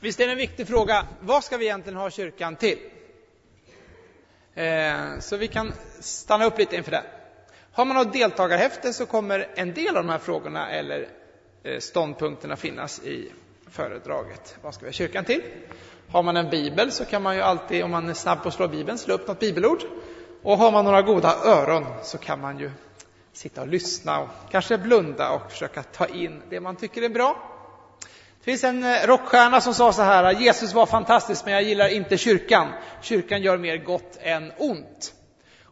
Visst är det en viktig fråga. Vad ska vi egentligen ha kyrkan till? Eh, så vi kan stanna upp lite inför det. Har man något deltagarhäfte så kommer en del av de här frågorna eller eh, ståndpunkterna finnas i föredraget. Vad ska vi ha kyrkan till? Har man en bibel så kan man ju alltid, om man är snabb på att slå bibeln, slå upp något bibelord. Och har man några goda öron så kan man ju sitta och lyssna och kanske blunda och försöka ta in det man tycker är bra. Det finns en eh, rockstjärna som sa så här, Jesus var fantastisk men jag gillar inte kyrkan. Kyrkan gör mer gott än ont.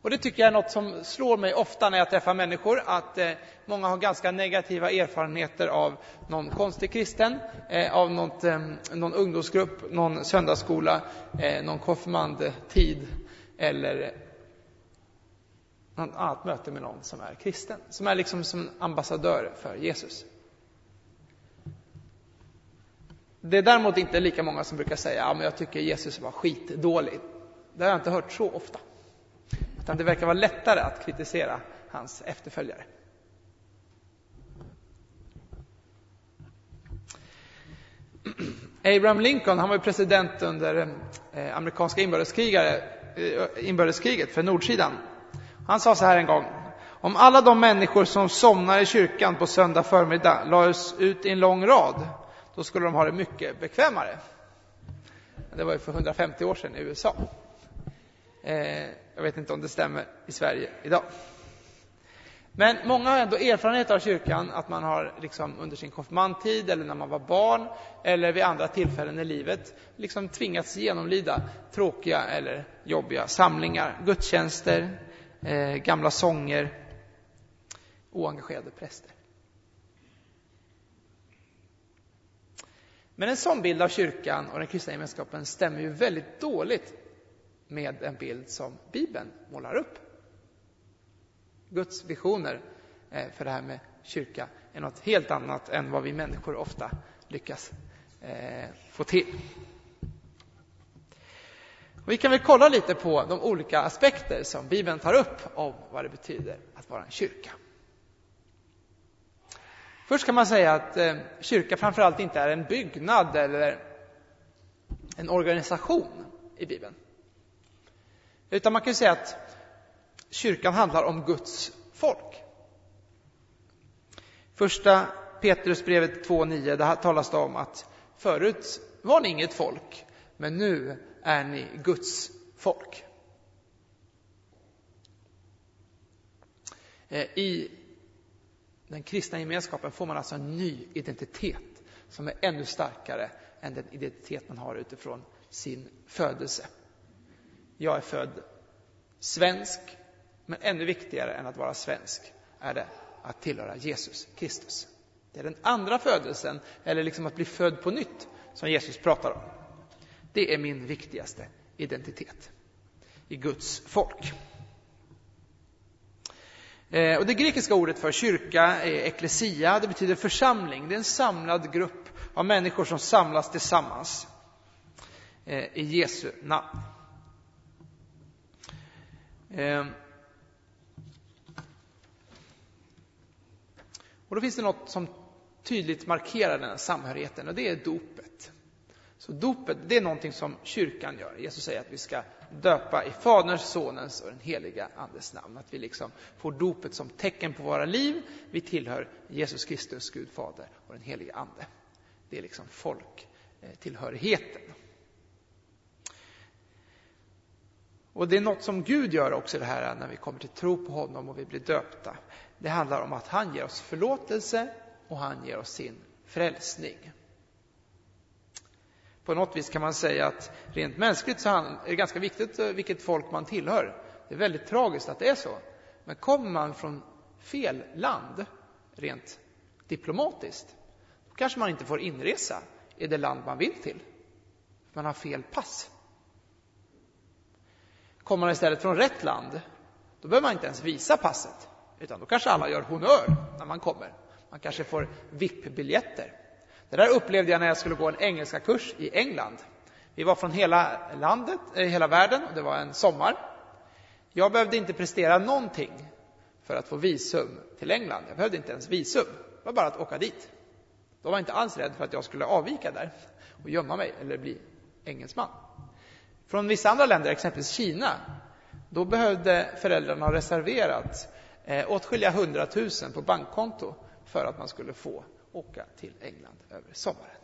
Och det tycker jag är något som slår mig ofta när jag träffar människor, att eh, många har ganska negativa erfarenheter av någon konstig kristen, eh, av något, eh, någon ungdomsgrupp, någon söndagsskola, eh, någon konfirmandtid eller något annat möte med någon som är kristen, som är liksom som ambassadör för Jesus. Det är däremot inte lika många som brukar säga att ja, jag tycker Jesus var skitdålig. Det har jag inte hört så ofta. Utan det verkar vara lättare att kritisera hans efterföljare. Abraham Lincoln han var president under eh, amerikanska eh, inbördeskriget för nordsidan. Han sa så här en gång. Om alla de människor som somnar i kyrkan på söndag förmiddag lades ut i en lång rad, då skulle de ha det mycket bekvämare. Det var ju för 150 år sedan i USA. Eh, jag vet inte om det stämmer i Sverige idag. Men många har ändå erfarenhet av kyrkan, att man har liksom under sin konfirmandtid eller när man var barn eller vid andra tillfällen i livet liksom tvingats genomlida tråkiga eller jobbiga samlingar, gudstjänster, eh, gamla sånger, oengagerade präster. Men en sån bild av kyrkan och den kristna gemenskapen stämmer ju väldigt dåligt med en bild som Bibeln målar upp. Guds visioner eh, för det här med kyrka är något helt annat än vad vi människor ofta lyckas eh, få till. vi kan väl kolla lite på de olika aspekter som Bibeln tar upp om vad det betyder att vara en kyrka. Först kan man säga att eh, kyrka framförallt inte är en byggnad eller en organisation i Bibeln. Utan man kan säga att kyrkan handlar om Guds folk. Första Petrusbrevet 2.9, där talas det om att förut var ni inget folk, men nu är ni Guds folk. Eh, I den kristna gemenskapen får man alltså en ny identitet som är ännu starkare än den identitet man har utifrån sin födelse. Jag är född svensk, men ännu viktigare än att vara svensk är det att tillhöra Jesus Kristus. Det är den andra födelsen, eller liksom att bli född på nytt, som Jesus pratar om. Det är min viktigaste identitet i Guds folk. Eh, och det grekiska ordet för kyrka är eklesia, det betyder församling. Det är en samlad grupp av människor som samlas tillsammans eh, i Jesu namn. Ehm. Och då finns det något som tydligt markerar den här samhörigheten och det är dopet. Så dopet, det är någonting som kyrkan gör. Jesus säger att vi ska döpa i Faderns, Sonens och den heliga Andes namn. Att vi liksom får dopet som tecken på våra liv. Vi tillhör Jesus Kristus, Gud Fader och den heliga Ande. Det är liksom folktillhörigheten. Och det är något som Gud gör också det här när vi kommer till tro på honom och vi blir döpta. Det handlar om att han ger oss förlåtelse och han ger oss sin frälsning. På något vis kan man säga att rent mänskligt så är det ganska viktigt eh, vilket folk man tillhör. Det är väldigt tragiskt att det är så. Men kommer man från fel land, rent diplomatiskt, då kanske man inte får inresa i det land man vill till. Man har fel pass. Kommer man istället från rätt land, då behöver man inte ens visa passet, utan då kanske alla gör honör när man kommer. Man kanske får VIP-biljetter. Det där upplevde jag när jag skulle gå en engelska kurs i England. Vi var från hela landet, eh, hela världen och det var en sommar. Jag behövde inte prestera någonting för att få visum till England. Jag behövde inte ens visum. Det var bara att åka dit. De var inte alls rädd för att jag skulle avvika där och gömma mig eller bli engelsman. Från vissa andra länder, exempelvis Kina, då behövde föräldrarna ha reserverat eh, åtskilliga hundratusen på bankkonto för att man skulle få åka till England över sommaren.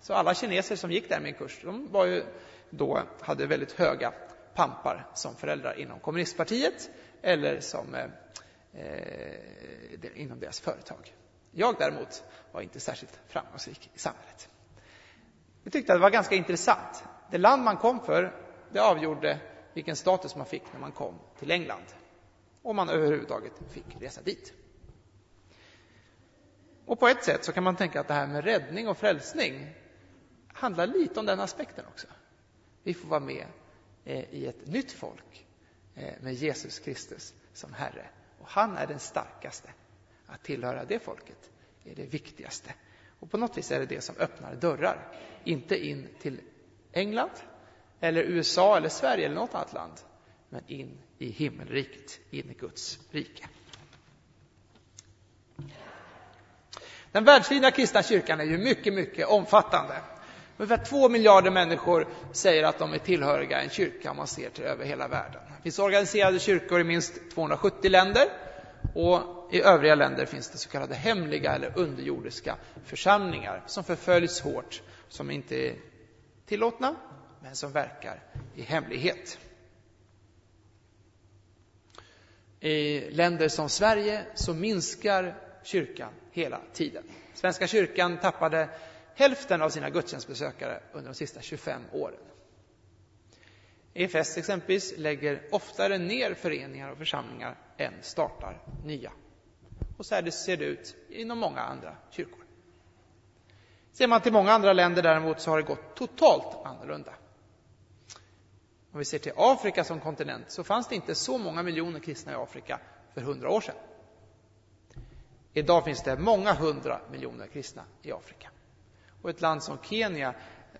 Så alla kineser som gick där min kurs, de var ju då, hade väldigt höga pampar som föräldrar inom kommunistpartiet eller som eh, eh inom deras företag. Jag däremot var inte särskilt framgångsrik i samhället. Vi tyckte att det var ganska intressant. Det land man kom för, det avgjorde vilken status man fick när man kom till England. Om man överhuvudtaget fick resa dit. Och på ett sätt så kan man tänka att det här med räddning och frälsning handlar lite om den aspekten också. Vi får vara med eh, i ett nytt folk eh, med Jesus Kristus som Herre. Och han är den starkaste. Att tillhöra det folket är det viktigaste. Och på något vis är det det som öppnar dörrar. Inte in till England, eller USA eller Sverige eller något annat land, men in i himmelriket, in i Guds rike. Den världsvida kristna kyrkan är ju mycket, mycket omfattande. Ungefär två miljarder människor säger att de är tillhöriga en kyrka om man ser till över hela världen. Det finns organiserade kyrkor i minst 270 länder och i övriga länder finns det så kallade hemliga eller underjordiska församlingar som förföljs hårt, som inte är tillåtna, men som verkar i hemlighet. I länder som Sverige så minskar kyrkan hela tiden. Svenska kyrkan tappade hälften av sina gudstjänstbesökare under de sista 25 åren. EFS exempelvis lägger oftare ner föreningar och församlingar än startar nya. Och så här ser det ut inom många andra kyrkor. Ser man till många andra länder däremot så har det gått totalt annorlunda. Om vi ser till Afrika som kontinent så fanns det inte så många miljoner kristna i Afrika för hundra år sedan. Idag finns det många hundra miljoner kristna i Afrika. Och ett land som Kenya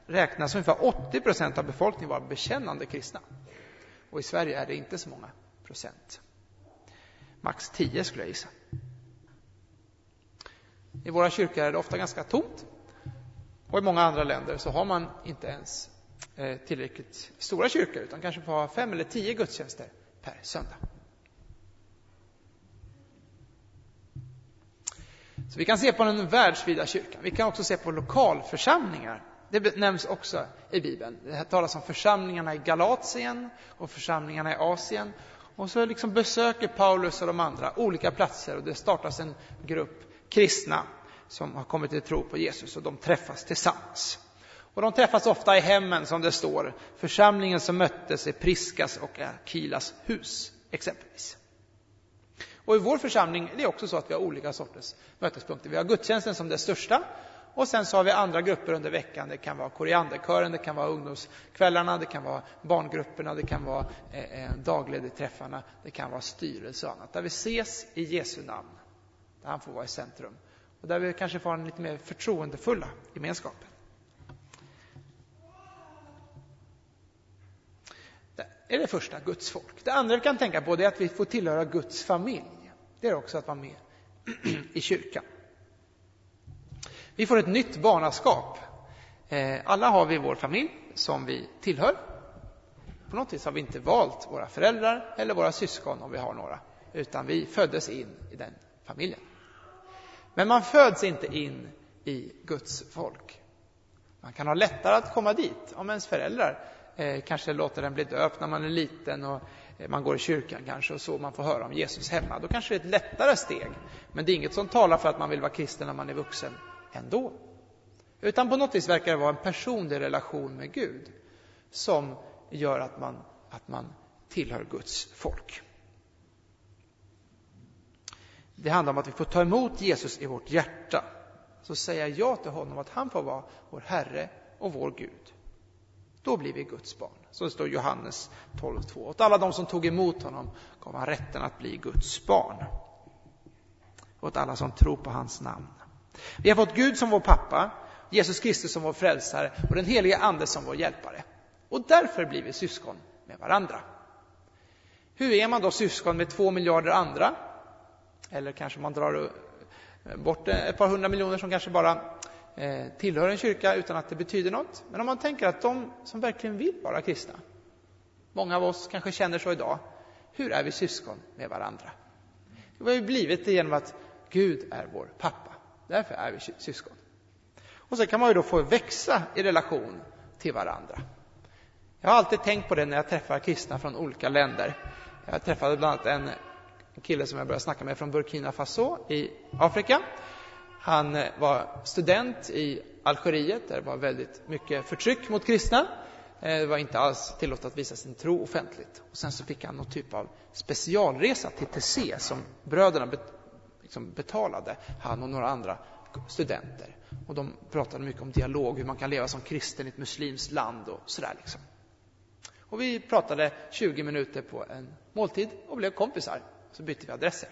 räknas ungefär 80 procent av befolkningen vara bekännande kristna. Och i Sverige är det inte så många procent. Max 10 skulle jag gissa. I våra kyrkor är det ofta ganska tomt. Och i många andra länder så har man inte ens eh, tillräckligt stora kyrkor utan kanske får ha fem eller tio gudstjänster per söndag. Så vi kan se på den världsvida kyrkan. Vi kan också se på lokalförsamlingar. Det nämns också i Bibeln. Det talas om församlingarna i Galatien och församlingarna i Asien. Och så liksom besöker Paulus och de andra olika platser och det startas en grupp kristna som har kommit till tro på Jesus och de träffas tillsammans. Och de träffas ofta i hemmen som det står. Församlingen som möttes i Priskas och Akilas hus exempelvis. Och i vår församling är också så att vi har olika sorters mötespunkter. Vi har gudstjänsten som det största och sen så har vi andra grupper under veckan. Det kan vara korianderkören, det kan vara ungdomskvällarna, det kan vara barngrupperna, det kan vara eh, eh dagledigträffarna, det kan vara styrelse och annat. Där vi ses i Jesu namn, där han får vara i centrum. Och där vi kanske får en lite mer förtroendefulla gemenskapen. Det är det första, Guds folk. Det andra vi kan tänka på är att vi får tillhöra Guds familj det är också att vara med i kyrkan. Vi får ett nytt barnaskap. Eh, alla har vi vår familj som vi tillhör. På något vis har vi inte valt våra föräldrar eller våra syskon om vi har några, utan vi föddes in i den familjen. Men man föds inte in i Guds folk. Man kan ha lättare att komma dit om ens föräldrar eh, kanske låter den bli döpt när man är liten och eh, man går i kyrkan kanske och så man får höra om Jesus hemma. Då kanske det är ett lättare steg. Men det är inget som talar för att man vill vara kristen när man är vuxen ändå. Utan på något vis verkar det vara en personlig relation med Gud som gör att man, att man tillhör Guds folk. Det handlar om att vi får ta emot Jesus i vårt hjärta. Så säga ja till honom, att han får vara vår Herre och vår Gud. Då blir vi Guds barn. Så står Johannes 12.2. Åt alla de som tog emot honom gav han rätten att bli Guds barn. Åt alla som tror på hans namn. Vi har fått Gud som vår pappa, Jesus Kristus som vår frälsare och den helige Ande som vår hjälpare. Och därför blir vi syskon med varandra. Hur är man då syskon med två miljarder andra? Eller kanske man drar bort ett par hundra miljoner som kanske bara eh, tillhör en kyrka utan att det betyder något. Men om man tänker att de som verkligen vill vara kristna, många av oss kanske känner så idag, hur är vi syskon med varandra? Vi har ju blivit det genom att Gud är vår pappa. Därför är vi syskon. Och så kan man ju då få växa i relation till varandra. Jag har alltid tänkt på det när jag träffar kristna från olika länder. Jag träffade bland annat en kille som jag började snacka med från Burkina Faso i Afrika. Han eh, var student i Algeriet där det var väldigt mycket förtryck mot kristna. Eh, det var inte alls tillåtet att visa sin tro offentligt. Och sen så fick han någon typ av specialresa till TC som bröderna liksom betalade, han och några andra studenter. Och de pratade mycket om dialog, hur man kan leva som kristen i ett muslimskt land och sådär. Liksom. Och vi pratade 20 minuter på en måltid och blev kompisar. Så bytte vi adresser.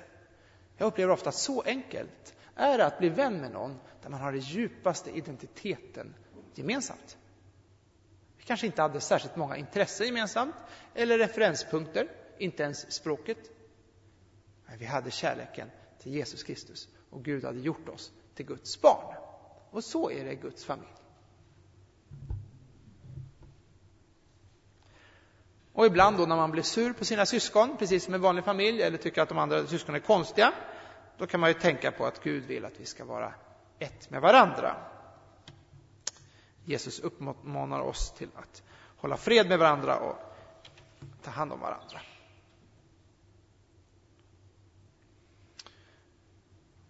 Jag upplever ofta att så enkelt är det att bli vän med någon där man har den djupaste identiteten gemensamt. Vi kanske inte hade särskilt många intressen gemensamt eller referenspunkter, inte ens språket. Men vi hade kärleken till Jesus Kristus och Gud hade gjort oss till Guds barn. Och så är det i Guds familj. Och ibland då när man blir sur på sina syskon, precis som en vanlig familj, eller tycker att de andra syskonen är konstiga, då kan man ju tänka på att Gud vill att vi ska vara ett med varandra. Jesus uppmanar oss till att hålla fred med varandra och ta hand om varandra.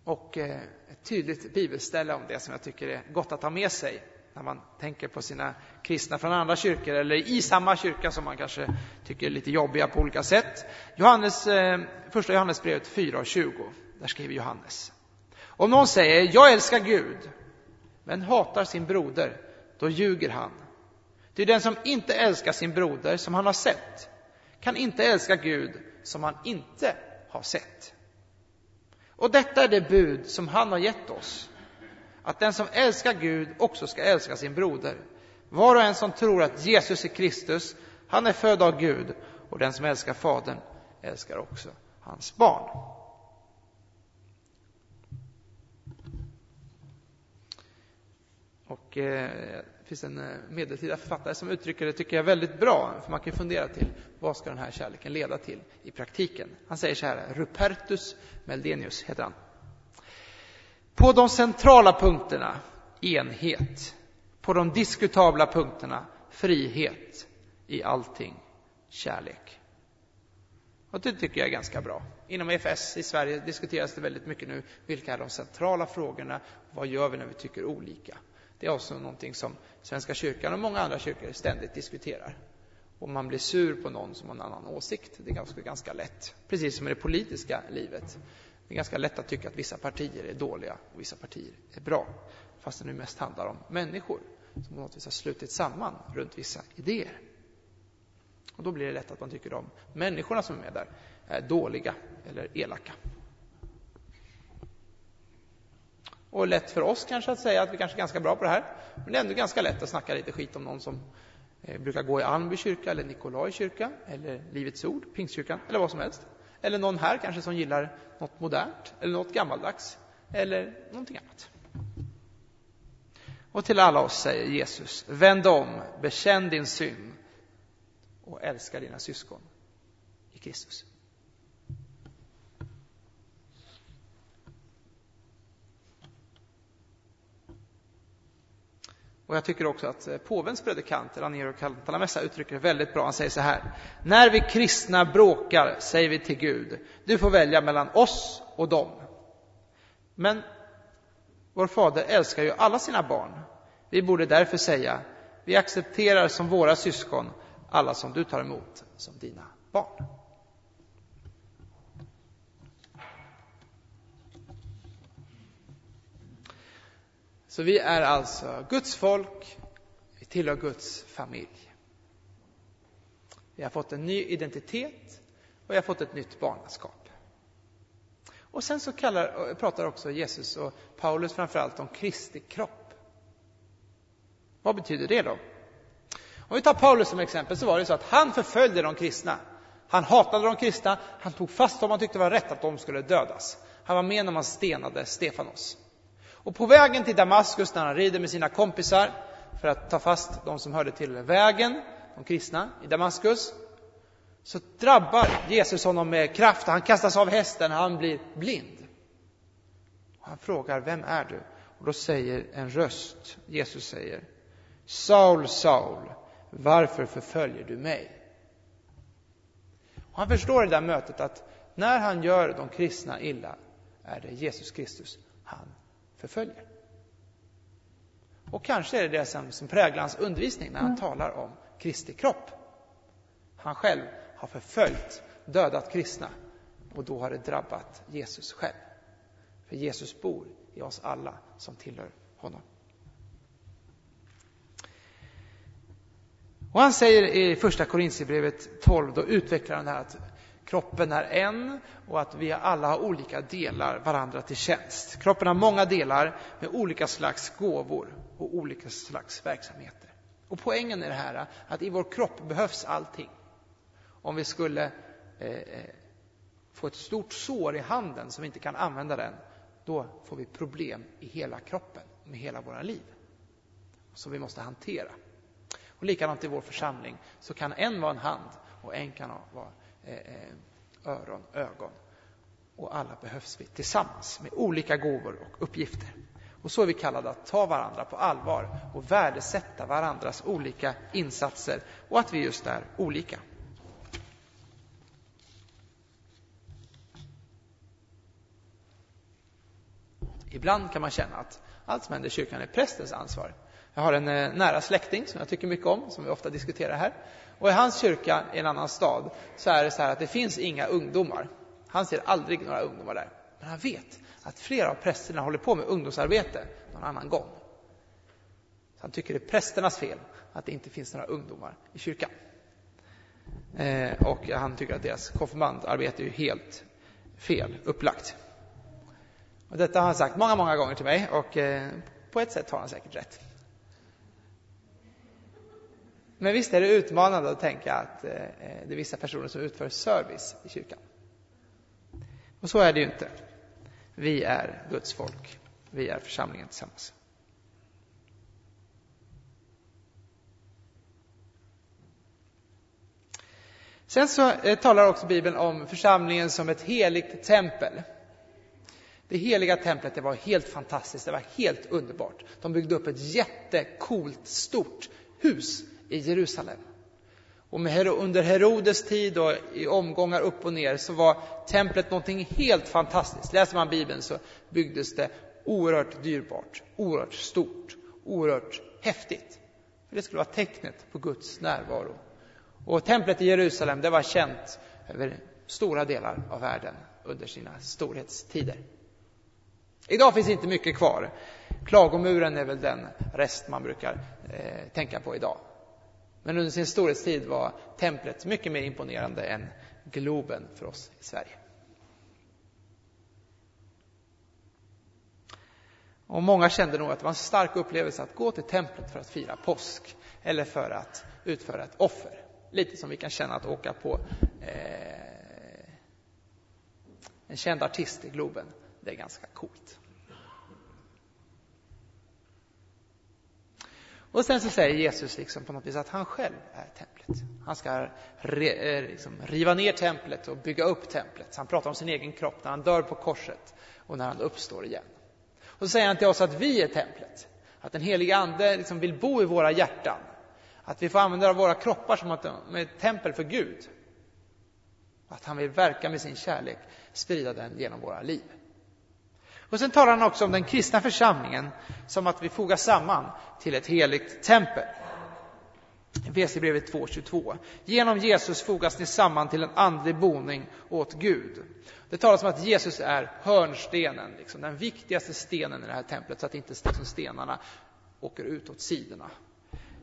Och eh, ett tydligt bibelställe om det som jag tycker är gott att ha med sig när man tänker på sina kristna från andra kyrkor eller i samma kyrka som man kanske tycker är lite jobbiga på olika sätt. Johannes, eh, första Johannesbrevet 4 och 20. Där skriver Johannes. Om någon säger jag älskar Gud men hatar sin broder, då ljuger han. Ty den som inte älskar sin broder som han har sett kan inte älska Gud som han inte har sett. Och detta är det bud som han har gett oss att den som älskar Gud också ska älska sin broder. Var och en som tror att Jesus är Kristus, han är född av Gud och den som älskar Fadern älskar också hans barn. Och eh, det finns en eh, medeltida författare som uttrycker det, tycker jag, väldigt bra. För man kan fundera till vad ska den här kärleken leda till i praktiken. Han säger så här, Rupertus Meldenius heter han. På de centrala punkterna enhet. På de diskutabla punkterna frihet. I allting kärlek. Och det tycker jag är ganska bra. Inom EFS i Sverige diskuteras det väldigt mycket nu. Vilka är de centrala frågorna? Vad gör vi när vi tycker olika? Det är också någonting som Svenska kyrkan och många andra kyrkor ständigt diskuterar. Om man blir sur på någon som har en annan åsikt, det är ganska, ganska lätt. Precis som i det politiska livet. Det är ganska lätt att tycka att vissa partier är dåliga och vissa partier är bra. Fast det nu mest handlar om människor som på något vis har slutit samman runt vissa idéer. Och då blir det lätt att man tycker de människorna som är med där är dåliga eller elaka. Och lätt för oss kanske att säga att vi kanske är ganska bra på det här. Men det är ändå ganska lätt att snacka lite skit om någon som eh, brukar gå i Almby kyrka eller Nikolaj kyrka eller Livets Ord, Pingstkyrkan eller vad som helst. Eller någon här kanske som gillar något modernt eller något gammaldags eller någonting annat. Och till alla oss säger Jesus, vänd om, bekänn din synd och älska dina syskon i Kristus. Och jag tycker också att eh, påvens predikant, Raniero Cantalamessa, uttrycker det väldigt bra. Han säger så här. När vi kristna bråkar säger vi till Gud, du får välja mellan oss och dem. Men vår fader älskar ju alla sina barn. Vi borde därför säga, vi accepterar som våra syskon alla som du tar emot som dina barn. Så vi är alltså Guds folk, vi tillhör Guds familj. Vi har fått en ny identitet och vi har fått ett nytt barnaskap. Och sen så kallar, pratar också Jesus och Paulus framförallt om Kristi kropp. Vad betyder det då? Om vi tar Paulus som exempel så var det så att han förföljde de kristna. Han hatade de kristna, han tog fast dem han tyckte var rätt att de skulle dödas. Han var med när man stenade Stefanos. Och på vägen till Damaskus när han rider med sina kompisar för att ta fast de som hörde till vägen, de kristna i Damaskus, så drabbar Jesus honom med kraft. Han kastas av hästen, han blir blind. Och han frågar, vem är du? Och då säger en röst, Jesus säger, Saul, Saul, varför förföljer du mig? Och han förstår i det där mötet att när han gör de kristna illa är det Jesus Kristus han förföljer. Och kanske är det det som, som präglar hans undervisning när han mm. talar om Kristi kropp. Han själv har förföljt, dödat kristna och då har det drabbat Jesus själv. För Jesus bor i oss alla som tillhör honom. Och han säger i första Korintierbrevet 12, då utvecklar han det här att kroppen är en och att vi alla har olika delar varandra till tjänst. Kroppen har många delar med olika slags gåvor och olika slags verksamheter. Och poängen är det här att i vår kropp behövs allting. Om vi skulle eh, eh, få ett stort sår i handen som vi inte kan använda den, då får vi problem i hela kroppen, med hela våra liv. Som vi måste hantera. Och likadant i vår församling så kan en vara en hand och en kan vara Eh, eh, öron, ögon. Och alla behövs vi tillsammans med olika gåvor och uppgifter. Och så är vi kallade att ta varandra på allvar och värdesätta varandras olika insatser och att vi just är olika. Ibland kan man känna att allt som händer i kyrkan är prästens ansvar. Jag har en eh, nära släkting som jag tycker mycket om, som vi ofta diskuterar här. Och i hans kyrka i en annan stad så är det så här att det finns inga ungdomar. Han ser aldrig några ungdomar där. Men han vet att flera av prästerna håller på med ungdomsarbete någon annan gång. Så han tycker det är prästernas fel att det inte finns några ungdomar i kyrkan. Eh, och han tycker att deras konfirmandarbete är helt fel upplagt. Och detta har han sagt många, många gånger till mig och eh, på ett sätt har han säkert rätt. Men visst är det utmanande att tänka att eh, eh, det är vissa personer som utför service i kyrkan. Och så är det ju inte. Vi är Guds folk. Vi är församlingen tillsammans. Sen så eh, talar också Bibeln om församlingen som ett heligt tempel. Det heliga templet det var helt fantastiskt, det var helt underbart. De byggde upp ett jättekult, stort hus i Jerusalem. Och under Herodes tid och i omgångar upp och ner så var templet någonting helt fantastiskt. Läser man Bibeln så byggdes det oerhört dyrbart, oerhört stort, oerhört häftigt. För det skulle vara tecknet på Guds närvaro. Och templet i Jerusalem det var känt över stora delar av världen under sina storhetstider. Idag finns inte mycket kvar. Klagomuren är väl den rest man brukar eh, tänka på idag. Men under sin storhetstid var templet mycket mer imponerande än Globen för oss i Sverige. Och många kände nog att det var en stark upplevelse att gå till templet för att fira påsk eller för att utföra ett offer. Lite som vi kan känna att åka på eh, en känd artist i Globen. Det är ganska coolt. Och sen så säger Jesus liksom på något vis att han själv är templet. Han ska eh, liksom riva ner templet och bygga upp templet. Så han pratar om sin egen kropp när han dör på korset och när han uppstår igen. Och så säger han till oss att vi är templet. Att den heliga Ande liksom vill bo i våra hjärtan. Att vi får använda våra kroppar som ett tempel för Gud. Att han vill verka med sin kärlek, sprida den genom våra liv. Och sen talar han också om den kristna församlingen som att vi fogas samman till ett heligt tempel. Efesierbrevet 2.22. Genom Jesus fogas ni samman till en andlig boning åt Gud. Det talas om att Jesus är hörnstenen, liksom, den viktigaste stenen i det här templet, så att inte liksom, stenarna åker ut åt sidorna.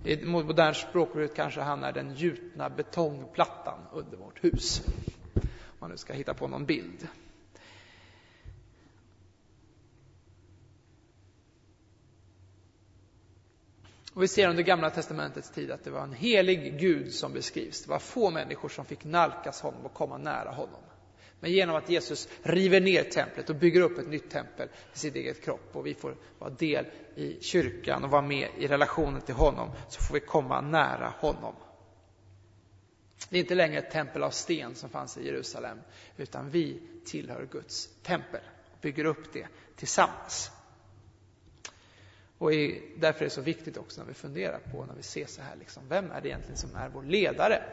I modernt språkbruk kanske han är den gjutna betongplattan under vårt hus. Om man nu ska hitta på någon bild. Och vi ser under Gamla Testamentets tid att det var en helig Gud som beskrivs. Det var få människor som fick nalkas honom och komma nära honom. Men genom att Jesus river ner templet och bygger upp ett nytt tempel i sin egen kropp och vi får vara del i kyrkan och vara med i relationen till honom så får vi komma nära honom. Det är inte längre ett tempel av sten som fanns i Jerusalem utan vi tillhör Guds tempel och bygger upp det tillsammans. Och därför är det så viktigt också när vi funderar på, när vi ser så här, liksom, vem är det egentligen som är vår ledare?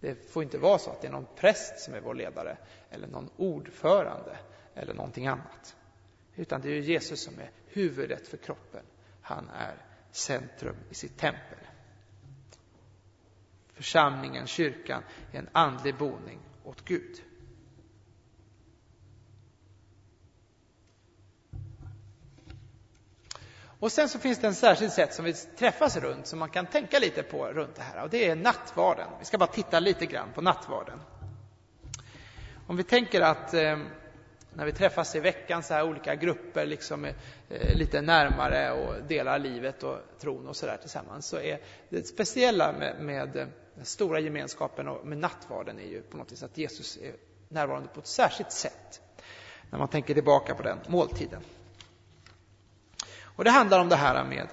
Det får inte vara så att det är någon präst som är vår ledare, eller någon ordförande, eller någonting annat. Utan det är Jesus som är huvudet för kroppen. Han är centrum i sitt tempel. Församlingen, kyrkan, är en andlig boning åt Gud. Och sen så finns det en särskild sätt som vi träffas runt, som man kan tänka lite på runt det här. Och det är nattvarden. Vi ska bara titta lite grann på nattvarden. Om vi tänker att eh, när vi träffas i veckan, så här olika grupper, liksom eh, lite närmare och delar livet och tron och sådär tillsammans, så är det speciella med, med den stora gemenskapen och med nattvarden är ju på något vis att Jesus är närvarande på ett särskilt sätt. När man tänker tillbaka på den måltiden. Och det handlar om det här med,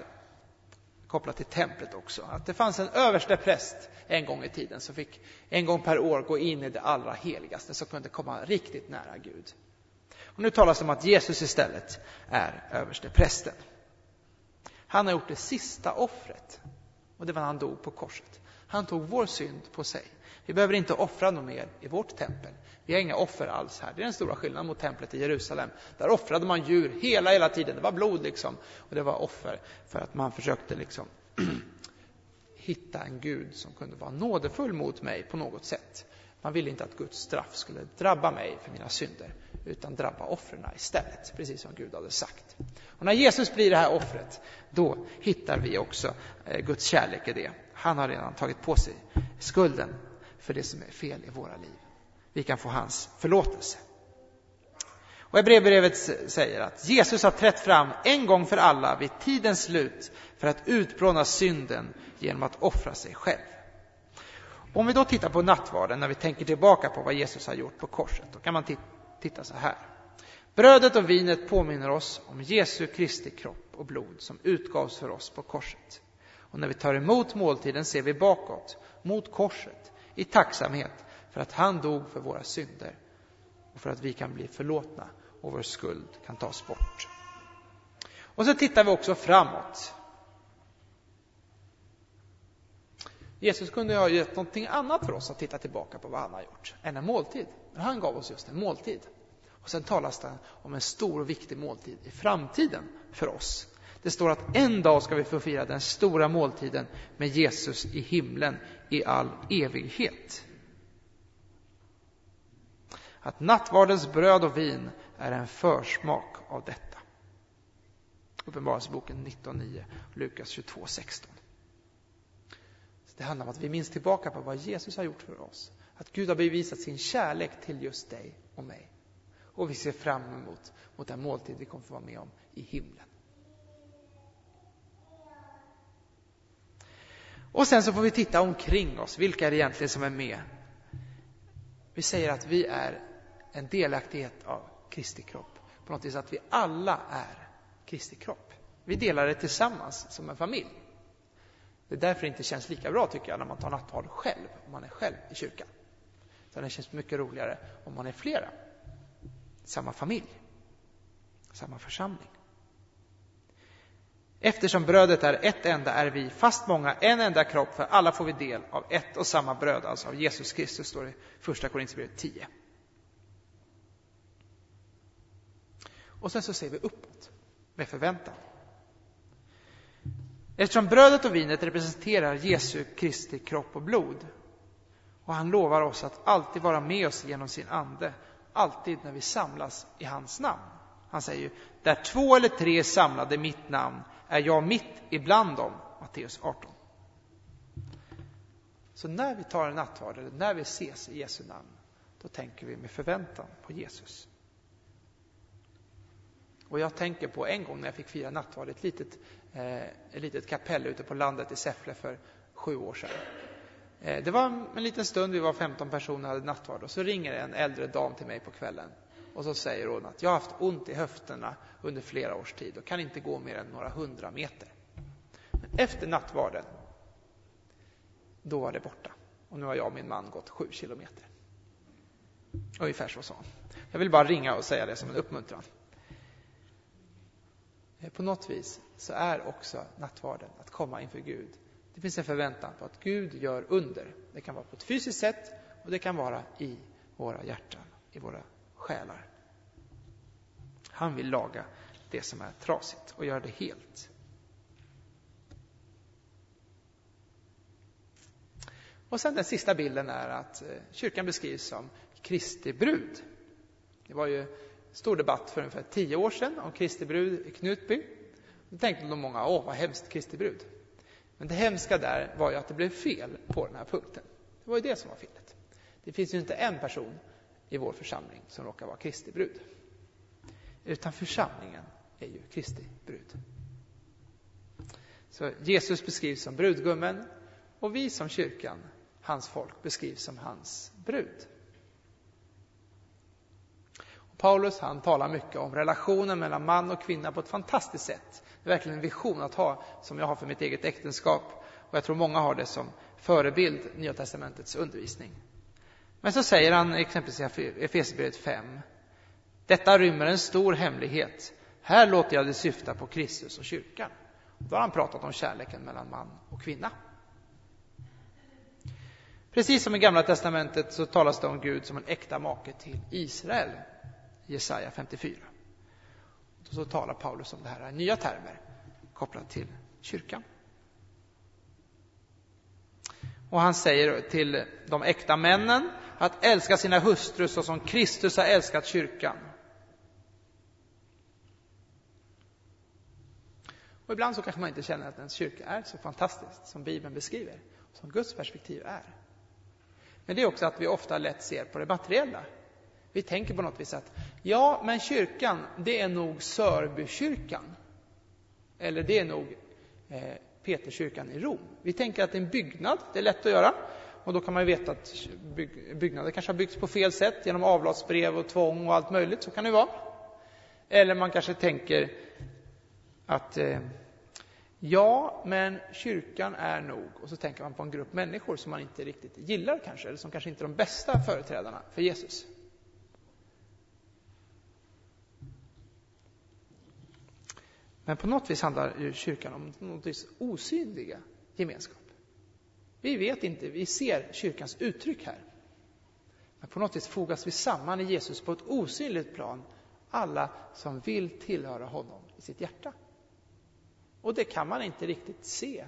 kopplat till templet också, att det fanns en överste präst en gång i tiden som fick en gång per år gå in i det allra heligaste, som kunde komma riktigt nära Gud. Och nu talas det om att Jesus istället är överste prästen. Han har gjort det sista offret, och det var när han dog på korset. Han tog vår synd på sig. Vi behöver inte offra något mer i vårt tempel. Vi har inga offer alls här. Det är den stora skillnaden mot templet i Jerusalem. Där offrade man djur hela, hela tiden. Det var blod liksom. Och det var offer för att man försökte liksom hitta en Gud som kunde vara nådefull mot mig på något sätt. Man ville inte att Guds straff skulle drabba mig för mina synder, utan drabba offren istället, precis som Gud hade sagt. Och när Jesus blir det här offret, då hittar vi också eh, Guds kärlek i det. Han har redan tagit på sig skulden för det som är fel i våra liv. Vi kan få hans förlåtelse. Och Hebreerbrevet säger att Jesus har trätt fram en gång för alla vid tidens slut för att utplåna synden genom att offra sig själv. Om vi då tittar på nattvarden, när vi tänker tillbaka på vad Jesus har gjort på korset, då kan man titta så här. Brödet och vinet påminner oss om Jesu Kristi kropp och blod som utgavs för oss på korset. Och när vi tar emot måltiden ser vi bakåt, mot korset, i tacksamhet för att han dog för våra synder och för att vi kan bli förlåtna och vår skuld kan tas bort. Och så tittar vi också framåt. Jesus kunde ha gett någonting annat för oss att titta tillbaka på vad han har gjort, än en måltid. Men han gav oss just en måltid. Och sen talas det om en stor och viktig måltid i framtiden för oss. Det står att en dag ska vi få fira den stora måltiden med Jesus i himlen i all evighet. Att nattvardens bröd och vin är en försmak av detta. Uppenbarelseboken 19.9, Lukas 22.16. Det handlar om att vi minns tillbaka på vad Jesus har gjort för oss. Att Gud har bevisat sin kärlek till just dig och mig. Och vi ser fram emot mot den måltid vi kommer få vara med om i himlen. Och sen så får vi titta omkring oss. Vilka är det egentligen som är med? Vi säger att vi är en delaktighet av Kristi kropp. På något vis att vi alla är Kristi kropp. Vi delar det tillsammans som en familj. Det är därför det inte känns lika bra tycker jag när man tar nattvard själv, om man är själv i kyrkan. Utan det känns mycket roligare om man är flera. Samma familj. Samma församling. Eftersom brödet är ett enda är vi, fast många, en enda kropp, för alla får vi del av ett och samma bröd, alltså av Jesus Kristus, står det i Första Korinthierbrevet 10. Och sen så ser vi uppåt med förväntan. Eftersom brödet och vinet representerar Jesu Kristi kropp och blod och han lovar oss att alltid vara med oss genom sin ande, alltid när vi samlas i hans namn. Han säger ju, där två eller tre är samlade i mitt namn är jag mitt ibland dem. Matteus 18. Så när vi tar en nattvard, eller när vi ses i Jesu namn, då tänker vi med förväntan på Jesus. Och jag tänker på en gång när jag fick fira nattvard, ett litet, eh, ett litet kapell ute på landet i Säffle för sju år sedan. Eh, det var en liten stund, vi var 15 personer, och hade nattvard och så ringer en äldre dam till mig på kvällen och så säger hon att jag har haft ont i höfterna under flera års tid och kan inte gå mer än några hundra meter. Men efter nattvarden, då var det borta. Och nu har jag och min man gått sju kilometer. Ungefär så sa hon. Jag vill bara ringa och säga det som en uppmuntran. Eh, på något vis så är också nattvarden att komma inför Gud. Det finns en förväntan på att Gud gör under. Det kan vara på ett fysiskt sätt och det kan vara i våra hjärtan, i våra själar. Han vill laga det som är trasigt och göra det helt. Och sen den sista bilden är att eh, kyrkan beskrivs som Kristi brud. Det var ju stor debatt för ungefär tio år sedan om Kristi brud i Knutby. Då tänkte nog många, åh vad hemskt, Kristi brud. Men det hemska där var ju att det blev fel på den här punkten. Det var ju det som var felet. Det finns ju inte en person i vår församling som råkar vara Kristi brud. Utan församlingen är ju Kristi brud. Så Jesus beskrivs som brudgummen och vi som kyrkan, hans folk, beskrivs som hans brud. Paulus han talar mycket om relationen mellan man och kvinna på ett fantastiskt sätt. Det är verkligen en vision att ha, som jag har för mitt eget äktenskap. Och jag tror många har det som förebild, Nya Testamentets undervisning. Men så säger han exempelvis i Efesierbrevet 5. Detta rymmer en stor hemlighet. Här låter jag det syfta på Kristus och kyrkan. Då har han pratat om kärleken mellan man och kvinna. Precis som i Gamla Testamentet så talas det om Gud som en äkta make till Israel. Jesaja 54. Och så talar Paulus om det här i nya termer kopplat till kyrkan. Och han säger till de äkta männen att älska sina hustrur så som Kristus har älskat kyrkan. Och ibland så kanske man inte känner att ens kyrka är så fantastisk som Bibeln beskriver, som Guds perspektiv är. Men det är också att vi ofta lätt ser på det materiella. Vi tänker på något vis att ja, men kyrkan, det är nog Sörbykyrkan. Eller det är nog eh, Peterskyrkan i Rom. Vi tänker att det är en byggnad, det är lätt att göra. Och då kan man ju veta att byggnader kanske har byggts på fel sätt genom avlatsbrev och tvång och allt möjligt, så kan det vara. Eller man kanske tänker att eh, ja, men kyrkan är nog, och så tänker man på en grupp människor som man inte riktigt gillar kanske, eller som kanske inte är de bästa företrädarna för Jesus. Men på något vis handlar ju kyrkan om något osynliga gemenskap. Vi vet inte, vi ser kyrkans uttryck här. Men på något vis fogas vi samman i Jesus på ett osynligt plan, alla som vill tillhöra honom i sitt hjärta. Och det kan man inte riktigt se.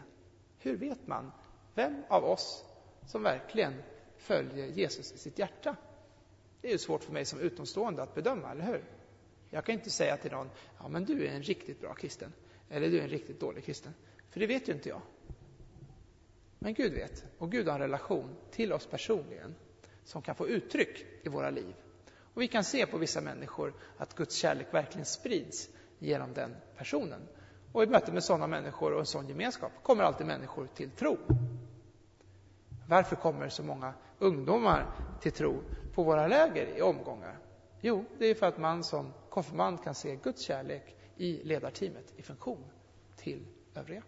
Hur vet man vem av oss som verkligen följer Jesus i sitt hjärta? Det är ju svårt för mig som utomstående att bedöma, eller hur? Jag kan inte säga till någon, ja men du är en riktigt bra kristen, eller du är en riktigt dålig kristen. För det vet ju inte jag. Men Gud vet, och Gud har en relation till oss personligen som kan få uttryck i våra liv. Och vi kan se på vissa människor att Guds kärlek verkligen sprids genom den personen. Och i möte med sådana människor och en sån gemenskap kommer alltid människor till tro. Varför kommer så många ungdomar till tro på våra läger i omgångar? Jo, det är för att man som konfirmand kan se Guds kärlek i ledarteamet i funktion till övriga.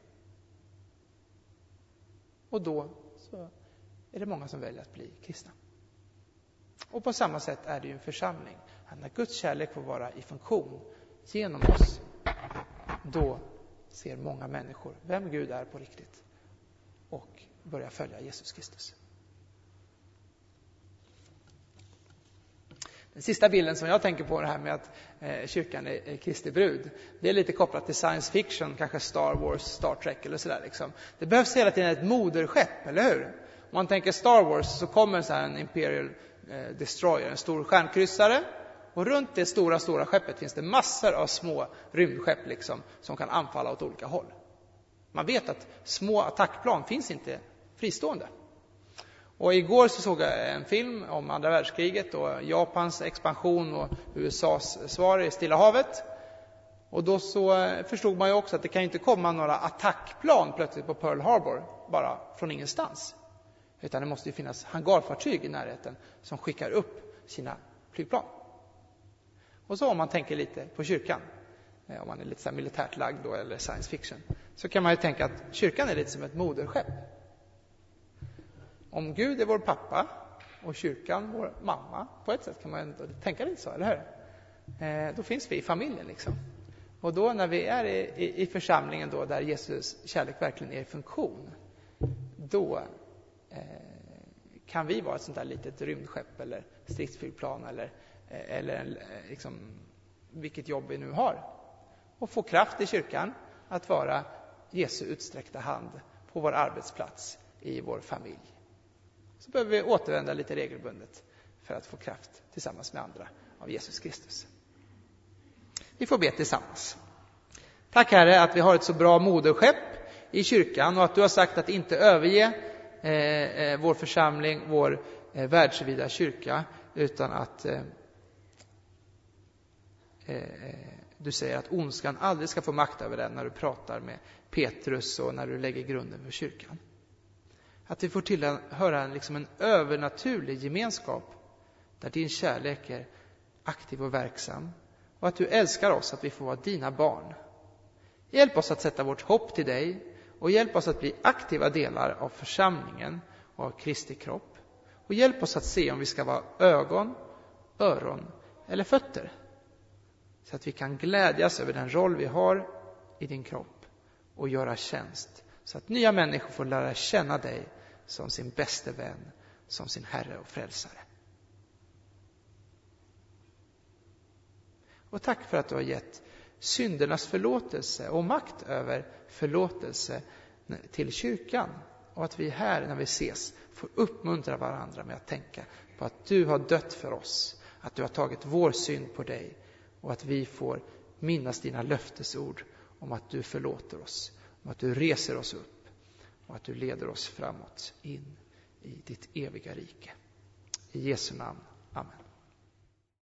Och då så är det många som väljer att bli kristna. Och på samma sätt är det ju en församling. Att när Guds kärlek får vara i funktion genom oss, då ser många människor vem Gud är på riktigt och börjar följa Jesus Kristus. Den sista bilden som jag tänker på, det här med att eh, kyrkan är, är Kristi brud, det är lite kopplat till science fiction, kanske Star Wars, Star Trek eller sådär. Liksom. Det behövs hela tiden ett moderskepp, eller hur? Om man tänker Star Wars så kommer så en Imperial eh, Destroyer, en stor stjärnkryssare. Och runt det stora, stora skeppet finns det massor av små rymdskepp liksom, som kan anfalla åt olika håll. Man vet att små attackplan finns inte fristående. Och igår så såg jag en film om andra världskriget och Japans expansion och USAs svar i Stilla havet. Och då så eh, förstod man ju också att det kan inte komma några attackplan plötsligt på Pearl Harbor bara från ingenstans. Utan det måste ju finnas hangarfartyg i närheten som skickar upp sina flygplan. Och så om man tänker lite på kyrkan, eh, om man är lite så militärt lagd då, eller science fiction, så kan man ju tänka att kyrkan är lite som ett moderskepp. Om Gud är vår pappa och kyrkan vår mamma, på ett sätt kan man ändå tänka lite så, eller hur? Eh, då finns vi i familjen liksom. Och då när vi är i, i, i församlingen då där Jesus kärlek verkligen är i funktion, då eh, kan vi vara ett sånt där litet rymdskepp eller stridsflygplan eller, eh, eller en, eh, liksom, vilket jobb vi nu har. Och få kraft i kyrkan att vara Jesu utsträckta hand på vår arbetsplats, i vår familj. Så behöver vi återvända lite regelbundet för att få kraft tillsammans med andra av Jesus Kristus. Vi får be tillsammans. Tack Herre att vi har ett så bra moderskepp i kyrkan och att du har sagt att inte överge eh, eh vår församling, vår eh, världsvida kyrka, utan att eh, eh, eh, du säger att ondskan aldrig ska få makt över den när du pratar med Petrus och när du lägger grunden för kyrkan. Att vi får tillhöra en, liksom en övernaturlig gemenskap där din kärlek är aktiv och verksam och att du älskar oss, att vi får vara dina barn. Hjälp oss att sätta vårt hopp till dig och hjälp oss att bli aktiva delar av församlingen och av Kristi kropp. Och hjälp oss att se om vi ska vara ögon, öron eller fötter. Så att vi kan glädjas över den roll vi har i din kropp och göra tjänst. Så att nya människor får lära känna dig som sin bäste vän, som sin Herre och Frälsare. Och tack för att du har gett syndernas förlåtelse och makt över förlåtelse till kyrkan. Och att vi här när vi ses får uppmuntra varandra med att tänka på att du har dött för oss, att du har tagit vår synd på dig och att vi får minnas dina löftesord om att du förlåter oss, om att du reser oss upp och att du leder oss framåt in i ditt eviga rike. I Jesu namn. Amen.